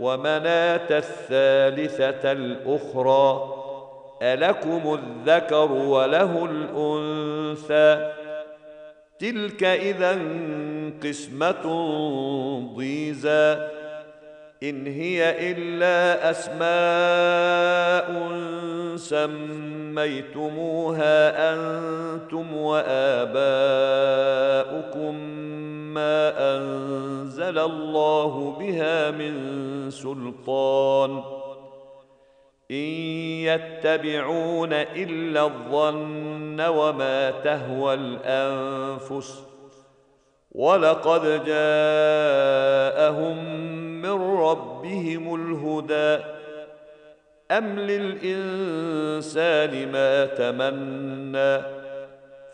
ومناة الثالثة الأخرى ألكم الذكر وله الأنثى؟ تلك إذا قسمة ضيزى. إن هي إلا أسماء سميتموها أنتم وآباؤكم. ما أنزل الله بها من سلطان. إن يتبعون إلا الظن وما تهوى الأنفس. ولقد جاءهم من ربهم الهدى. أم للإنسان ما تمنى؟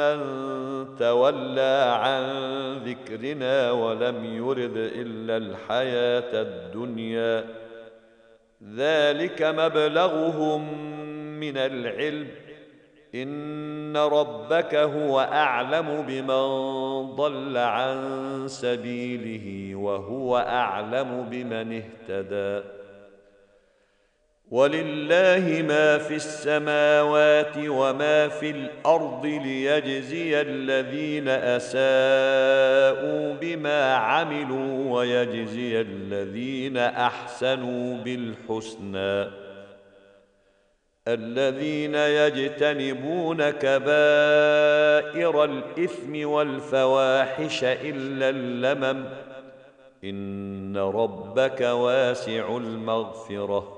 عمن تولى عن ذكرنا ولم يرد إلا الحياة الدنيا. ذلك مبلغهم من العلم. إن ربك هو أعلم بمن ضل عن سبيله وهو أعلم بمن اهتدى. ولله ما في السماوات وما في الأرض ليجزي الذين أساءوا بما عملوا ويجزي الذين أحسنوا بالحسنى. الذين يجتنبون كبائر الإثم والفواحش إلا اللمم إن ربك واسع المغفرة.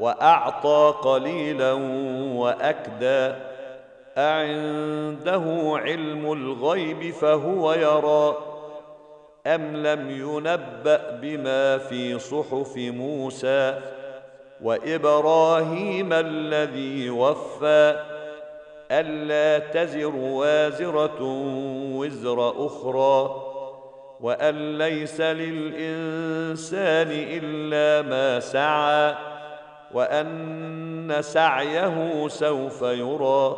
وأعطى قليلا وأكدى. أعنده علم الغيب فهو يرى. أم لم ينبأ بما في صحف موسى وإبراهيم الذي وفى؟ ألا تزر وازرة وزر أخرى. وأن ليس للإنسان إلا ما سعى. وأن سعيه سوف يرى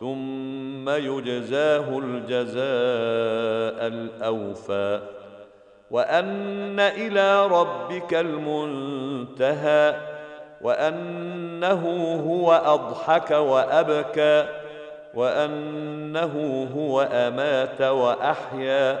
ثم يجزاه الجزاء الأوفى. وأن إلى ربك المنتهى وأنه هو أضحك وأبكى وأنه هو أمات وأحيا.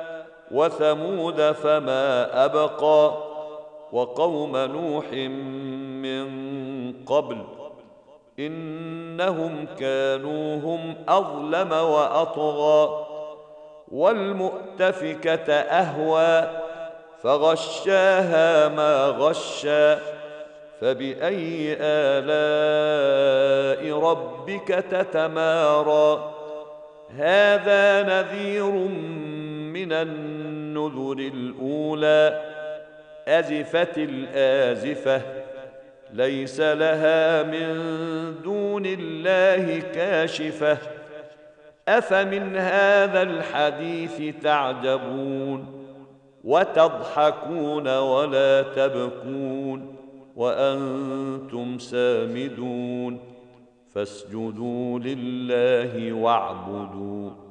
وثمود فما أبقى وقوم نوح من قبل إنهم كانوا هم أظلم وأطغى والمؤتفكة أهوى فغشاها ما غشى فبأي آلاء ربك تتمارى؟ هذا نذير من النذر الأولى أزفت الآزفة. ليس لها من دون الله كاشفة. أفمن هذا الحديث تعجبون؟ وتضحكون ولا تبكون؟ وأنتم سامدون. فاسجدوا لله واعبدوا.